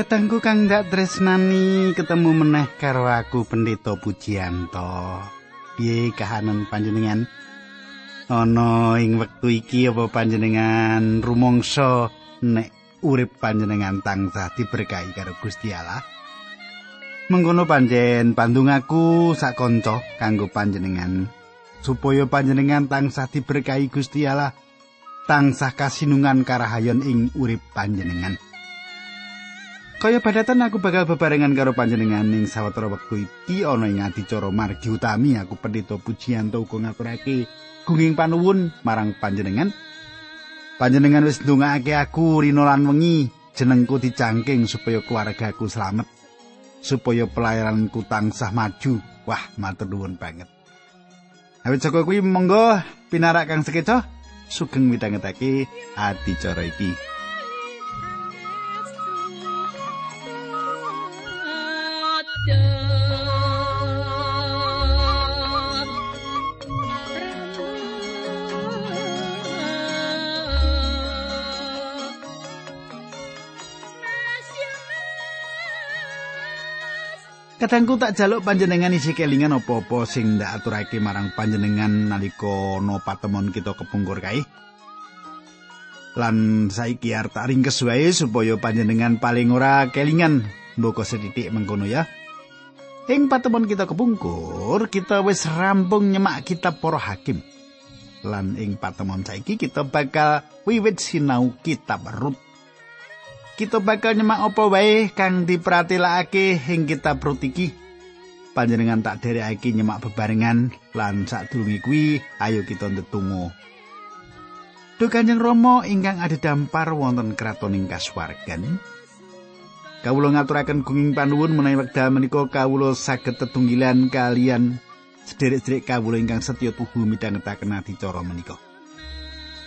Katangku kang ndak tresnani ketemu meneh karo aku Pendeta Pujianto. Piye kahanan panjenengan? Ana ing wektu iki apa panjenengan rumangsa nek urip panjenengan tansah diberkahi karo Gusti Allah? Mengkono panjen pandung aku sak kanca kanggo panjenengan supaya panjenengan tansah diberkahi Gusti Allah tansah kasinungan karahayon ing urip panjenengan. Kaya padatan aku bakal bebarengan karo panjenengan ning sawetara wektu iki ana ing adicara margi utami aku pendeta pujian uga ngaturake gunging panuwun marang panjenengan. Panjenengan wis ndongaake aku rino lan wengi jenengku dicangking supaya keluargaku selamat supaya pelayananku tansah maju. Wah, matur nuwun banget. Awit saka kuwi monggo pinarak kang sekeca sugeng midhangetake adicara iki. Kadangku tak jaluk panjenengan isi kelingan apa-apa sing ndak aturake marang panjenengan nalika no patemon kita kepungkur kae. Lan saiki arep tak ringkes wae supaya panjenengan paling ora kelingan mboko sedidik mengkono ya. Ing patemon kita kepungkur, kita wis rampung nyemak kitab para hakim. Lan ing patemon saiki kita bakal wiwit sinau kitab Rut. Kita bakal nyemak apa wae kang dipratelakake ing kitab Rut iki. Panjenengan tak derekake nyemak bebarengan lan sadurunge kuwi ayo kita ndedonga. Duh Kanjeng Rama ingkang ada dampar wonten kraton ing kasuwargan. Kawula ngaturaken gunging panuwun menawi wekdal menika kawula saged tetunggilan kalian sederek-sederek kawula ingkang setya tuhu midhangetaken adicara menika.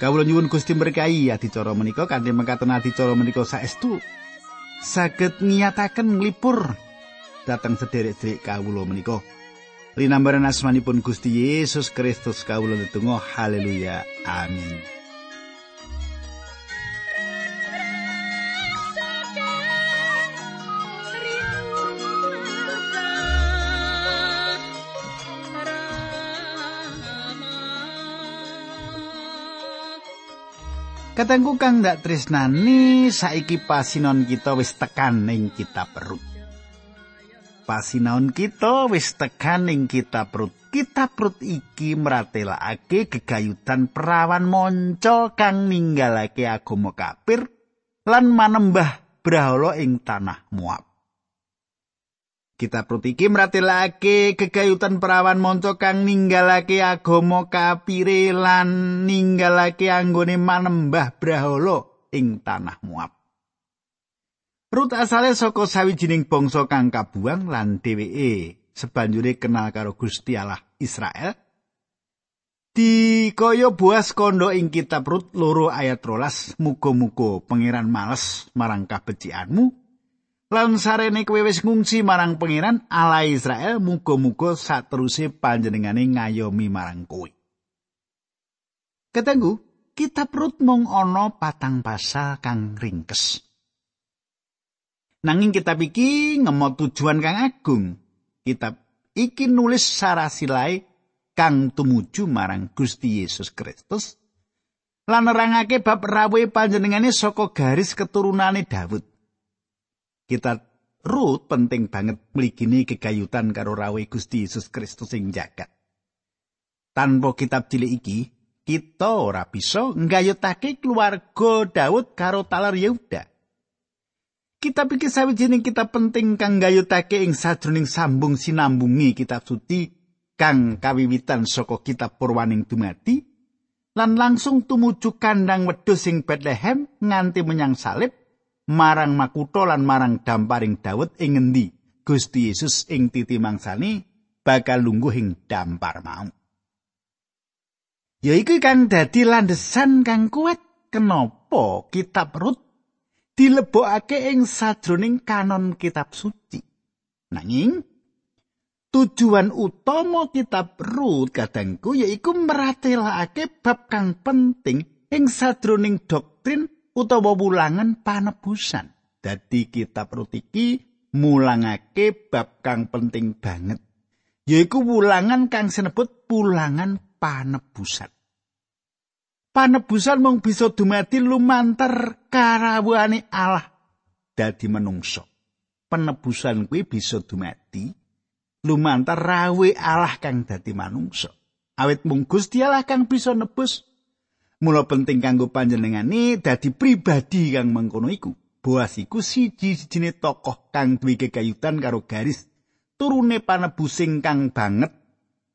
Kawula nyuwun Gusti berkahi adicara menika kanthi mekaten adicara menika saestu saged ngiyataken nglipur dhateng sederek-sederek kawula menika. Linambaran asmanipun Gusti Yesus Kristus kawula ndedonga haleluya amin. Katengku kang ndak tresnani saiki pasinon kita wis tekan ning kitab perut. Pasinaon kita wis tekan ning kitab perut. Kitab perut iki meratelake gegayutan perawan monco kang ninggalake agama kafir lan manembah brahala ing tanah Moab. Kita prutiki mratelake kegayutan perawan monco kang ninggalake agama kapire lan ninggalake anggone manembah brahala ing tanah Moab. Rut asale saka sawijining bangsa kang kabuang lan dheweke sebanjure kenal karo Gusti Allah Israel. Di kaya buas kondo ing kitab Rut loro ayat rolas muga-muga pangeran males marang kabecikanmu lan sarene kowe wis ngungsi marang pangeran Allah Israel muga-muga sateruse panjenengane ngayomi marang kowe. Ketenggu, kitab Rut mung ana patang pasal kang ringkes. Nanging kitab iki ngemot tujuan kang agung. Kitab iki nulis sarasilai kang tumuju marang Gusti Yesus Kristus lan nerangake bab rawuhe panjenengane saka garis keturunane Daud. Kita Ruth penting banget mligini kegayutan karo rawe Gusti Yesus Kristus ing jagat. Tanpa kitab cilik iki, kita ora bisa nggayutake keluarga Daud karo talar Yehuda. Kitab iki sawijining kitab penting kang nggayutake ing sajroning sambung sinambungi kitab suci kang kawiwitan saka kitab Purwaning dumati lan langsung tumuju kandang wedhus ing Bethlehem nganti menyang salib marang makutha lan marang damparing Daud ing ngendi Gusti Yesus ing titi mangsani bakal lungguh ing dampar mau. Ya iku kan dadi landesan kang kuat kenapa kitab Rut dilebokake ing sajroning kanon kitab suci. Nanging tujuan utama kitab Rut kadangku yaiku meratelake bab kang penting ing sajroning doktrin utawa wulangan panebusan. Dadi kitab Rut iki mulangake bab kang penting banget. Yaiku wulangan kang sinebut pulangan panebusan. Panebusan mung bisa dumadi lumantar karawuhane Allah dadi menungso. Penebusan kuwi bisa dumadi lumantar rawe Allah kang dadi manungsa. Awit mung Gusti Allah kang bisa nebus. Mula penting kanggo panjenengane dadi pribadi kang mengkono iku. Boas iku siji-sijine tokoh kang duwe kegayutan karo garis turune panebusing kang banget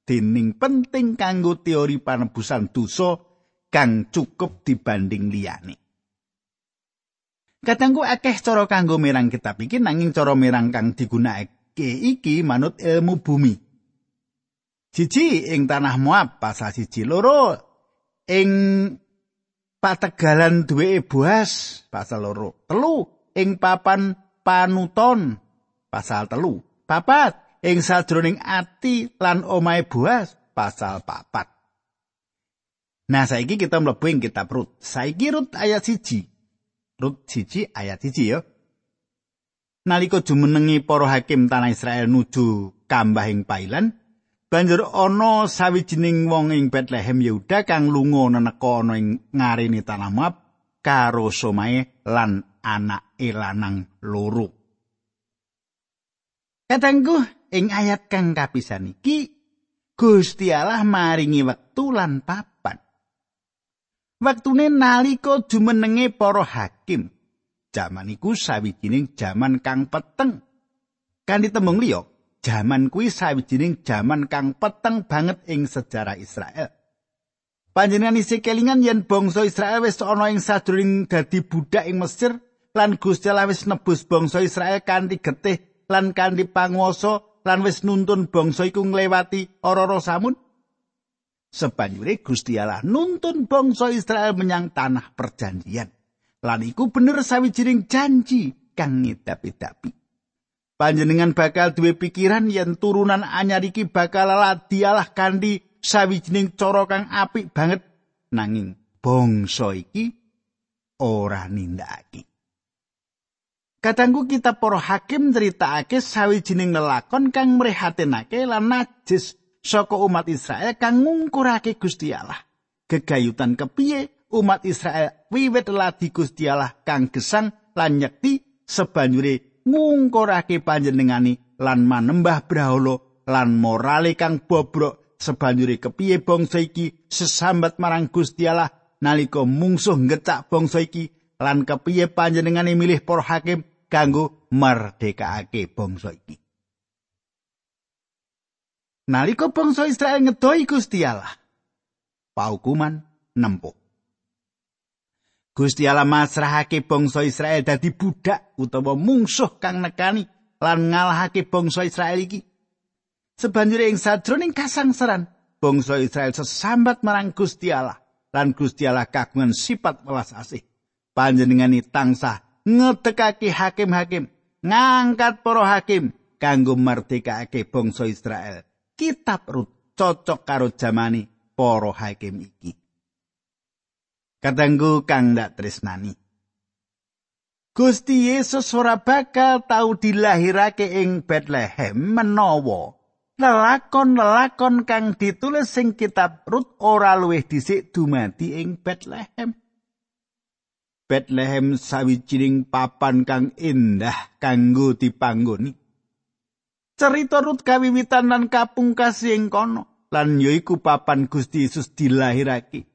dening penting kanggo teori panebusan dosa kang cukup dibanding liyane. Katanggu akeh cara kanggo mirang kitab iki nanging cara mirang kang digunakake iki manut ilmu bumi. Siji ing tanah Moab pasal siji loro ing pategalan duwe Boas pasal loro. Telu ing papan panuton pasal telu. Papat ing sadroning ati lan omahe Boas pasal papat. Nah saiki kita mlebu ing kitab Rut. Saiki Rut ayat siji. Rut siji ayat siji ya. Nalika jumenengi para hakim tanah Israel nuju kambahing pailan, banjur ana sawijining wong ing Bethlehem Yehuda kang lunga neneka ana ing ngarene tanah Moab karo somae lan anak lanang loro. Katengku ing ayat kang kapisan iki Gusti Allah maringi wektu lan papan. Wektune nalika jumenenge para hakim. Jaman iku sawijining jaman kang peteng. Kan ditembung liya, jaman kuwi sawijining jaman kang peteng banget ing sejarah Israel. Panjenengan isi kelingan yen bangsa Israel wis ana ing sadurunge dadi budak ing Mesir lan Gusti Allah wis nebus bangsa Israel kanthi getih lan kanthi panguwasa lan wis nuntun bangsa iku nglewati ora-ora samun. Sebanjure Gusti Allah nuntun bangsa Israel menyang tanah perjanjian. Lan iku bener sawijining janji kang ngedapi-dapi. Panjenengan bakal duwe pikiran yen turunan anyar iki bakal ladi Allah kanthi sawijining cara kang apik banget nanging bangsa iki ora nindakake. Katanggu kita para hakim critakake sawijining lelakon kang mrehatinake lan najis saka umat Israel kang ngungkurake Gusti Allah. Gegayutan kepiye umat Israel wiwit ladi Gusti Allah kang gesang lan nyekti sebanjure ngungkurake panjenengani lan manembah brahala lan morale kang bobrok. Sebanjure kepiye bangsa iki? Sesambat marang Gusti Allah. Nalika mungsuh ngecak bangsa iki lan kepiye panjenengane milih para hakim kanggo merdekake bangsa iki? Nalika bangsa Israel ngedoi Gusti Allah paukuman nempuk Gusti Allah masrahake bangsa Israel dadi budak utawa mungsuh kang nekani lan ngalahake bangsa Israel iki. Sebanjure ing sadroning kasangsaran, bangsa Israel sesambat marang Gusti Allah lan Gusti Allah kagungan sifat welas asih. Panjenengani tansah ngedekake hakim-hakim, ngangkat para hakim kanggo merdekake bangsa Israel. Kitab Rut cocok karo zamani para hakim iki. Katanggu kang ndak tresnani. Gusti Yesus ora bakal tau dilahirake ing Bethlehem menawa lelakon-lelakon kang ditulis sing kitab Rut ora luwih dhisik dumadi ing Bethlehem. Bethlehem sawijining papan kang indah kanggo dipanggoni. Cerita Rut kawiwitan lan kapungkas ing kono lan yaiku papan Gusti Yesus dilahirake.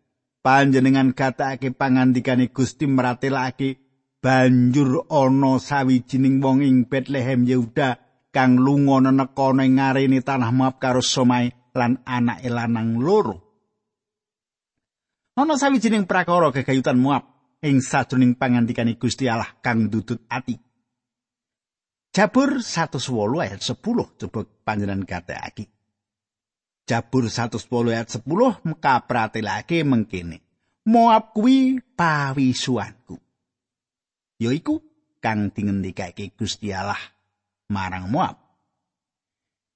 Panjenengan gatakake pangandikane Gusti meratelake banjur ana sawijining wong ing Bethlehem Yehuda kang lunga neneka ning ngarene tanah Moab karo Somai lan anake lanang loro. Ana sawijining prakara kegayutan Moab ing sajroning pangandikane Gusti Allah kang dudut ati. Jabur 108 ayat 10 coba panjenengan gatakake. Jabur 110 ayat 10 mekapratelake mengkene. Moab kuwi pawisuanku. Yaiku kang dingendikake Gusti Allah marang Moab.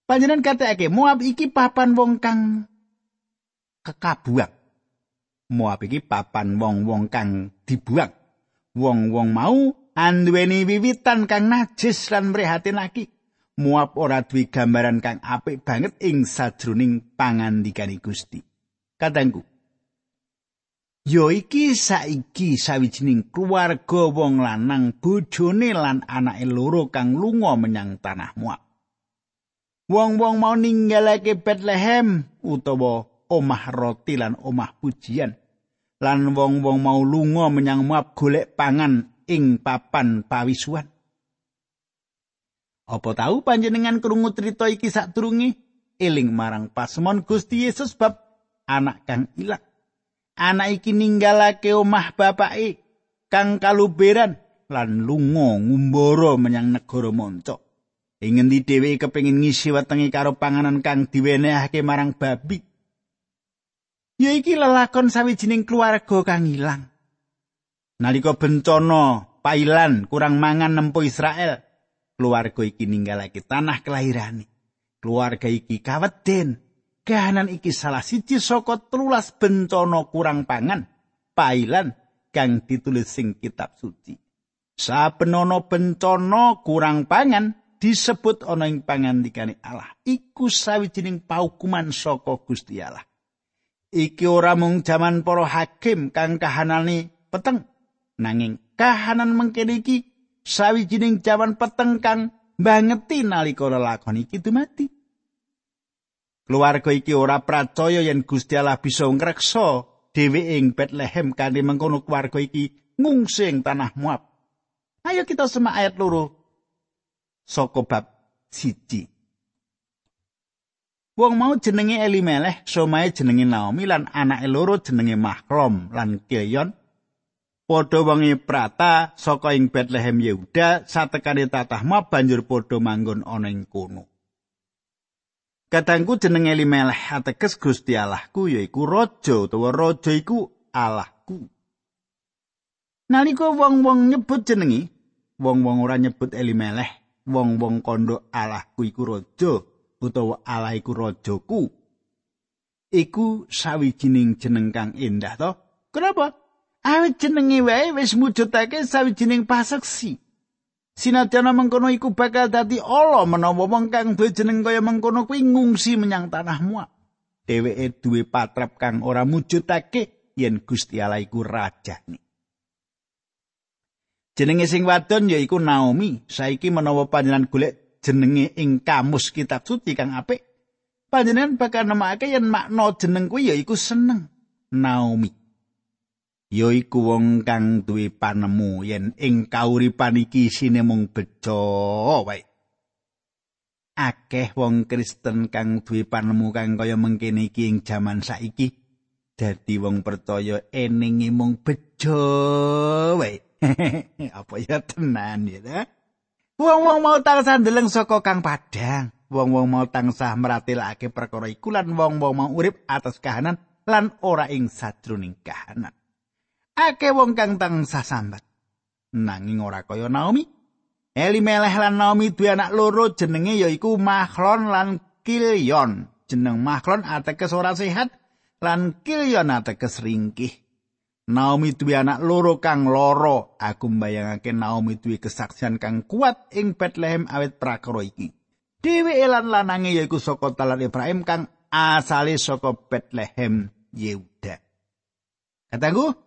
Panjenengan katakake Moab iki papan wong kang kekabuang. Moab iki papan wong-wong kang dibuang. Wong-wong mau anduweni wiwitan kang najis lan mrihatinake. Muap ora duwe gambaran kang apik banget ing sajroning pangandikane Gusti. Kadangku. Yo iki saiki sawijining keluarga wong lanang bojone lan anake loro kang lunga menyang tanah Moab. Wong-wong mau ninggalake Bethlehem utawa omah roti lan omah pujian. Lan wong-wong mau lunga menyang Moab golek pangan ing papan pawisuan. Apa tahu panjenengan krungu cerita iki sadurunge eling marang pasemon Gusti Yesus bab anak kang ilang. Anak iki ninggalake omah bapake kang kaluberan lan lunga ngumbara menyang negara monco. Ing ngendi dheweke kepengin ngisi wetenge karo panganan kang diwenehake marang babi. Ya iki lelakon sawijining keluarga kang ilang. Nalika bencana pailan kurang mangan nempuh Israel, keluarga iki ninggalake tanah kelahirane. Keluarga iki kaweden. Kahanan iki salah siji saka telulas bencana kurang pangan pailan kang ditulis sing kitab suci. Saben ana bencana kurang pangan disebut ana ing pangandikane Allah. Iku sawijining paukuman saka Gusti Allah. Iki ora mung jaman para hakim kang kahanane peteng, nanging kahanan mengkene iki sawijining jaman peteng kang bangeti nalika lelakon iki dumati. Keluarga iki ora percaya yen Gusti Allah bisa ngreksa dhewe ing Bethlehem kanthi mengkono keluarga iki ngungsi ing tanah Moab. Ayo kita semak ayat loro saka bab siji. Wong mau jenenge Elimeleh, somae jenenge Naomi lan anake loro jenenge Mahlom lan Kilyon padha wengi prata saka ing Bethlehem Yehuda satekane tatah ma banjur padha manggon ana ing kono. Katangku jeneng Elimeleh ateges Gusti Allahku yaiku raja utawa raja iku Allahku. Nalika wong-wong nyebut jenengi, wong-wong ora nyebut Elimeleh, wong-wong kondo Allahku iku raja utawa Allah iku rajaku. Iku sawijining jeneng kang indah to. Kenapa? Awit jenenge wae wis mujudake sawijining paseksi. Sinadyan mengkono iku bakal dadi ala menawa wong kang duwe jeneng kaya mengkono kuwi ngungsi menyang tanah Moab. Dheweke duwe patrap kang ora mujudake yen Gusti Allah iku rajane. Jenenge sing wadon yaiku Naomi. Saiki menawa panjenengan golek jenenge ing kamus kitab suci kang apik, panjenengan bakal nemake yen makna jeneng kuwi yaiku seneng. Naomi. Ya iku wong kang duwe panemu. Yen ing kauripan iki isine mung bejo wae akeh wong Kristen kang duwe panemu kang kaya mengkene iki ing jaman saiki dadi wong percaya eninge mung bejo wae apa ya tenan ya wong-wong mau tansah ndeleng saka kang padang. Wong-wong mau tansah meratilake perkara iku lan wong-wong mau urip atas kahanan lan ora ing sajroning kahanan akeh wong kang tansah sambat. Nanging ora kaya Naomi. Elimeleh lan Naomi duwe anak loro jenenge yaiku Mahlon lan Kilyon. Jeneng Mahlon ateges ora sehat lan Kilyon ateges ringkih. Naomi duwe anak loro kang loro. Aku mbayangake Naomi duwe kesaksian kang kuat ing Bethlehem awit prakara iki. Dewi lan lanange yaiku saka talan Ibrahim kang asale saka Bethlehem Yehuda. Kataku,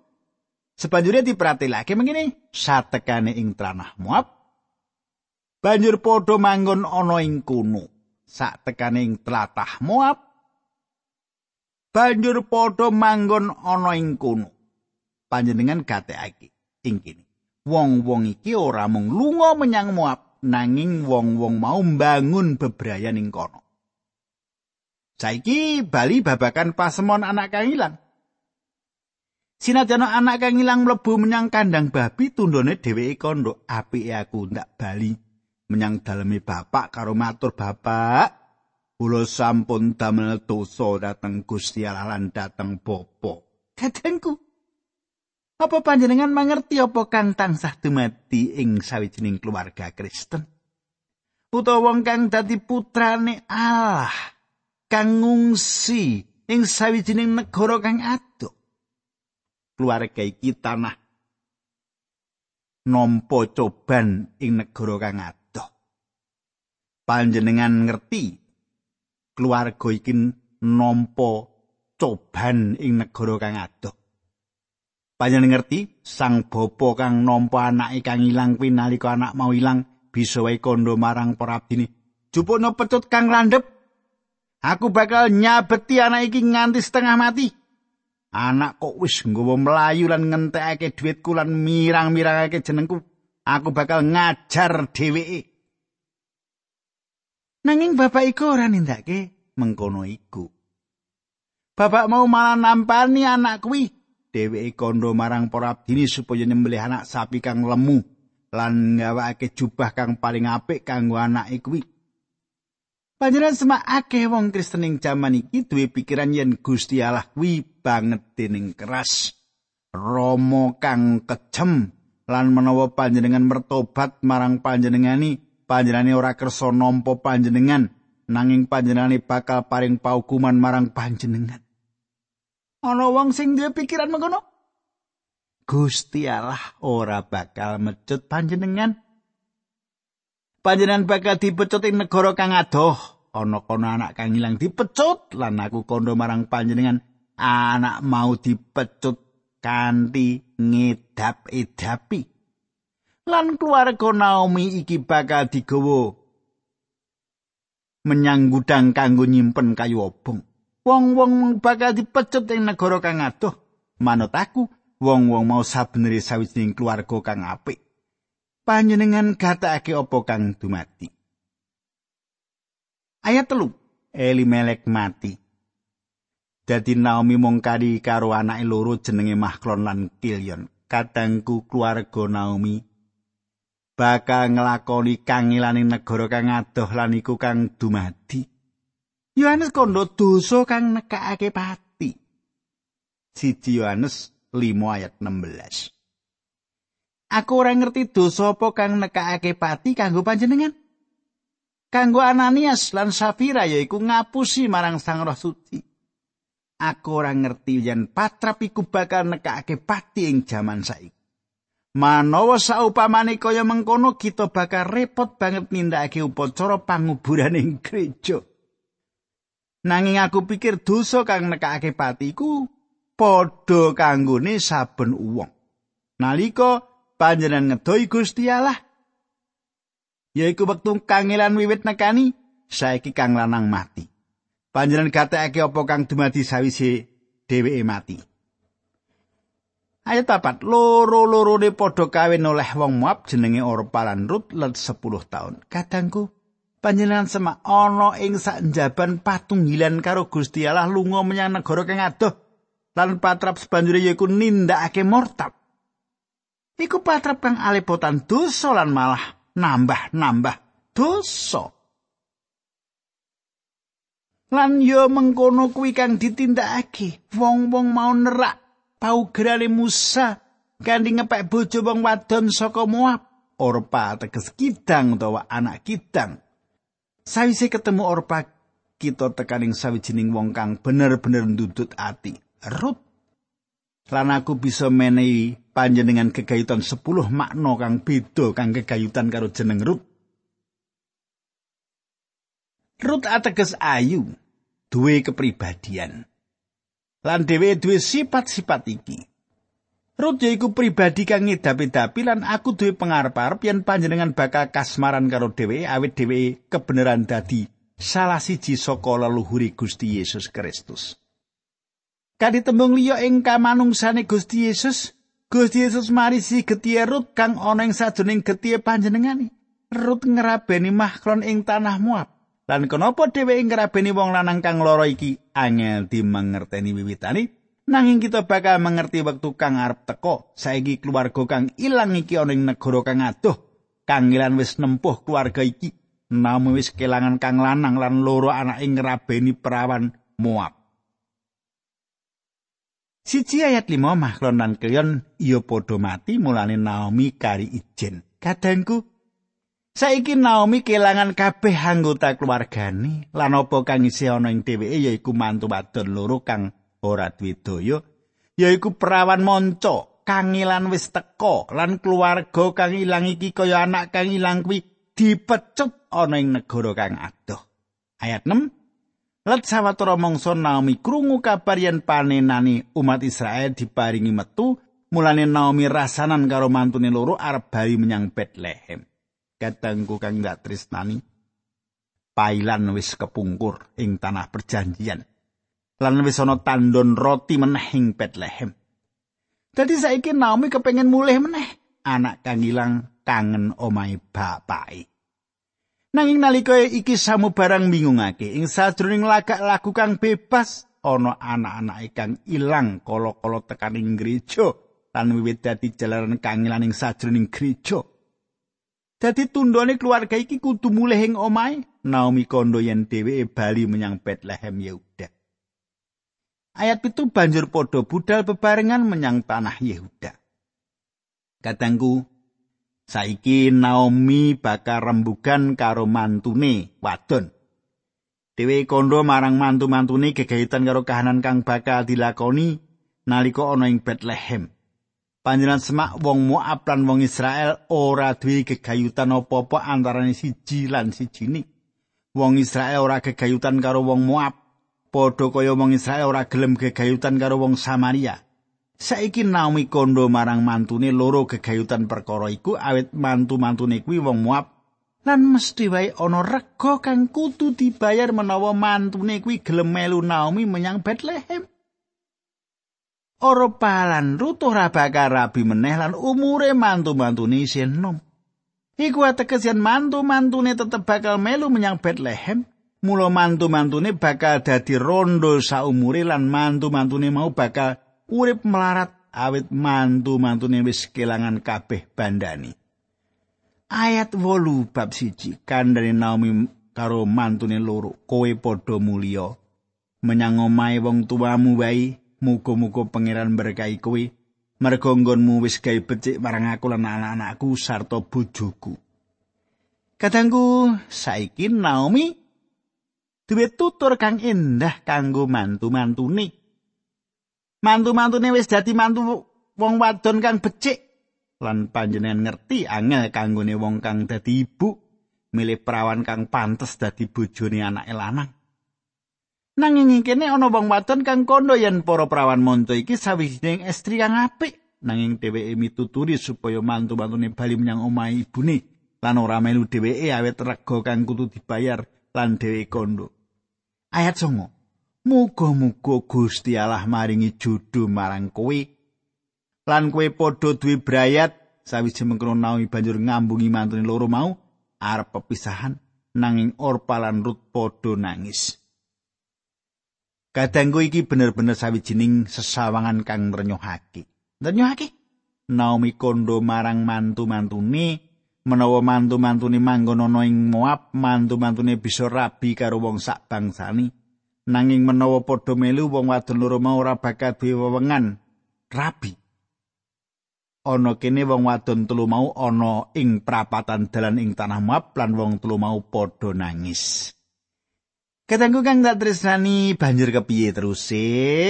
Sebanjurnya diperhatilake mengini satekane ing tanah Moab banjur padha manggon ana ing kono. Satekane ing tlatah Moab banjur padha manggon ana ing kono. Panjenengan gatekake ing kene. Wong-wong iki ora mung lunga menyang Moab nanging wong-wong mau mbangun bebrayan ing kono. Saiki bali babakan pasemon anak kang ilang Sinadyan anak kang ilang mlebu menyang kandang babi tundone dheweke kondo apike aku ndak bali menyang daleme bapak karo matur bapak. Kula sampun damel dosa dateng Gusti Allah lan dateng bapa. Kadangku apa panjenengan mangerti apa kang tansah dumadi ing sawijining keluarga Kristen? Utawa wong kang dadi putrane Allah kang ngungsi ing sawijining negara kang adoh keluarga iki tanah nampa coban ing negara kang adoh. Panjenengan ngerti keluarga iki nampa coban ing negara kang adoh. Panjenengan ngerti sang bapa kang nampa anake kang ilang kuwi nalika anak mau ilang bisa wae kondo marang para abdine. Jupukno pecut kang landhep. Aku bakal nyabeti anak iki nganti setengah mati. Anak kok wis nggawa melayu lan ngentekake dhuwitku lan mirang-mirangake jenengku. Aku bakal ngajar dheweke. Nanging bapak iku ora nindakake mengkono iku. Bapak mau malah nampani anak kuwi dheweke kandha marang para abdini supaya nyembelih anak sapi kang lemu lan ngawake jubah kang paling apik kanggo anake kuwi. Panjenengan semak akeh wong Kristen ing jaman iki duwe pikiran yen Gusti Allah kuwi banget dening keras. Romo kang kejem lan menawa panjenengan mertobat marang panjenengani, panjenengane ora kersa nampa panjenengan nanging panjenengane bakal paring paukuman marang panjenengan. ana wong sing duwe pikiran mengkono Gusti Allah ora bakal mecut panjenengan panjenengan bakal dipecut ing negara kang adoh. Ana kono anak kang ilang dipecut lan aku kondo marang panjenengan. Anak mau dipecut kanthi ngedap-edapi. Lan keluarga Naomi iki bakal digawa menyang gudang kanggo nyimpen kayu obong. Wong-wong bakal dipecut ing negara kang adoh. Manut aku wong-wong mau sabeneri sawijining keluarga kang apik panjenengan gatekake apa kang dumati ayat telu. Elimelek mati. Dadi Naomi mung kari karo anake loro jenenge Mahlon lan Kilion. Kadangku keluarga Naomi bakal nglakoni kangilaning negara kang adoh lan iku kang dumadi. Yohanes kondo dosa kang nekakake pati. Siji Yohanes 5 ayat 16. Aku ora ngerti dosa apa kang nekakake pati kanggo panjenengan. Kanggo Ananias lan Safira yaiku ngapusi marang Sang Roh Suci. Aku ora ngerti yen patrap iku bakal nekakake pati ing jaman saiki. Manawa saupamane kaya mengkono kita bakal repot banget nindakake upacara panguburan ing gereja. Nanging aku pikir dosa kang nekake patiku padha kanggone saben wong. Nalika panjenengan ngedoi Gusti Allah yaiku wektu kangelan wiwit nekani saiki kang lanang mati. Panjenengan gatekake apa kang dumadi sawise dheweke mati. Ayat papat, loro-lorone padha kawin oleh wong Moab jenenge Orpa lan Rut let 10 taun. Kadangku panjenengan semak ana ing sanjaban patunggilan karo Gusti Allah lunga menyang negara kang adoh lan patrap sebanjure yaiku nindakake mortab iku patrap kang alepotan dosa lan malah nambah-nambah dosa lan yo mengkono kuwi kang ditindakake wong-wong mau nerak paugerane Musa kanthi ngepek bojo wong wadon saka Moab Orpa teges kidang utawa anak kidang Sawise ketemu Orpa, kita tekaning sawijining wong kang bener-bener ndudut ati. Rut. Lan aku bisa menehi panjenengan kegayutan 10 makna kang beda kang kegayutan karo jeneng Rut. Rut ateges ayu, duwe kepribadian. Lan dhewe duwe sifat-sifat iki. Rut yaiku pribadi kang ngedapi-dapi lan aku duwe pengarep-arep yen panjenengan bakal kasmaran karo dhewe awit dhewe kebenaran dadi salah siji saka leluhuri Gusti Yesus Kristus. Kadi tembung liya ing kamanungsane Gusti Yesus, Gusti Yesus marisi getihe Rut kang ana ing sajroning getihe panjenengani. Rut ngrabeni mahlon ing tanah Moab. Lan kenapa dheweke ngrabeni wong lanang kang lara iki angel dimengerteni wiwitane? Nanging kita bakal mengerti wektu kang arep teko. Saiki keluarga kang ilang iki ana ing negara kang adoh. Kang ilang wis nempuh keluarga iki. Namun wis kelangan kang lanang lan loro anak ing ngrabeni perawan Moab. Siji ayat 5 Mahlon lan Kilion iya padha mati mulane Naomi kari ijen. Kadangku saiki Naomi kelangan kabeh anggota keluargane lan apa kang isih ana ing dheweke yaiku mantu wadon loro kang ora duwe daya yaiku perawan monco kang ilang wis teka lan keluarga kang ilang iki kaya anak kang ilang kuwi dipecut ana ing negara kang adoh. Ayat 6 Let sawetara mangsa Naomi krungu kabar yen panenane umat Israel diparingi metu, mulane Naomi rasanan karo mantune loro arep bali menyang Bethlehem. Katangku kang gak tresnani. Pailan wis kepungkur ing tanah perjanjian. Lan wis ana tandon roti meneh ing Bethlehem. Dadi saiki Naomi kepengen mulih meneh. Anak kang ilang kangen omahe bapake. Nanging nalika iki samu barang bingungake ing sadurunge lagak lagu kang bebas ana anak-anake kang ilang kala-kala tekaning gereja lan wiwit dadi jalaran kangilan ing sadurunge gereja. Dadi tundone keluarga iki kudu mulih ing omahe Naomi kondo yen dheweke bali menyang Bethlehem Yehuda. Ayat itu banjur padha budal bebarengan menyang tanah Yehuda. Katangku, saiki Naomi bakal rembugan karo mantune wadon. Dewe kondo marang mantu-mantune gegayutan karo kahanan kang bakal dilakoni nalika ana ing Bethlehem. Panjenengan semak wong Moab lan wong Israel ora duwe gegayutan apa-apa antarane siji lan sijine. Wong Israel ora gegayutan karo wong Moab padha kaya wong Israel ora gelem gegayutan karo wong Samaria. Saiki Naomi kondo marang mantune loro gegayutan perkara iku awit mantu-mantune kuwi wong Moab lan mesti wae ana rega kang kudu dibayar menawa mantune kuwi gelem melu Naomi menyang Bethlehem. Ora palan rutuh ra bakal rabi meneh lan umure mantu-mantune isih enom. Iku ateges yen mantu-mantune tetep bakal melu menyang Bethlehem, Mula mantu-mantune bakal dadi rondo saumure lan mantu-mantune mau bakal urip melarat awit mantu-mantune wis kelangan kabeh bandani. Ayat 8 bab 1 kandhane Naomi karo mantune loro, kowe padha mulya menyang omahe wong tuamu wae, muga-muga pangeran berkahi kowe. Mergo nggonmu wis gawe becik marang aku lan anak-anakku sarta bojoku. Kadangku saiki Naomi duwe tutur kang endah kanggo mantu-mantune. Mantu-mantune wis dadi mantu wong wadon kang becik lan panjenengan ngerti angel kanggone wong kang dadi ibu milih perawan kang pantes dadi bojone anake lanang. Nanging kene ana wong wadon kang kondo yen para perawan monco iki sawijining estri kang apik nanging dheweke mituturi supaya mantu-mantune bali menyang omahe ibune lan ora melu dheweke awet rega kang kudu dibayar lan dheweke kondo. ayat songo. Muga-muga Gusti Allah maringi judhu marang kowe lan kowe padha duwe brayat sawise mengkono nawi banjur ngambungi mantune loro mau arep pepisahan nanging Orpa lan Rut padha nangis. Kadangku iki bener-bener sawijining sesawangan kang nrenyohake. Nrenyohake? Naomi kondo marang mantu-mantune menawa mantu-mantune manggon ana ing Moab, mantu-mantune bisa rabi karo wong sak bangsani. Nanging menawa padha melu wong wadon loro mau ora bakal duwe wewengan rabi. Ana kene wong wadon telu mau ana ing prapatan dalan ing tanah Moab lan wong telu mau padha nangis. Katanggu kang tak tresnani banjur kepiye terus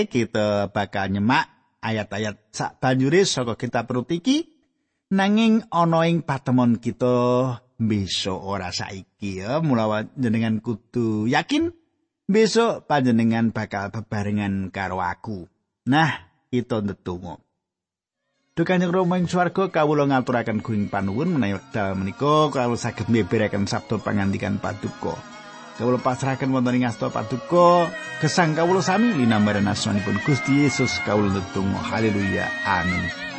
kita bakal nyemak ayat-ayat sak banjure saka kitab Rutiki nanging ana ing patemon kita besok ora saiki ya mula jenengan kudu yakin besok panjenengan bakal bebarengan karo aku nah itu ndedonga Dukane Rama ing swarga kawula ngaturaken kuing panuwun menawi wekdal menika kawula saged mbeberaken sabda pangandikan paduka. Kawula pasrahaken wonten ing asta paduka gesang kawula sami linambaran asmanipun Gusti Yesus kawula ndedonga haleluya amin.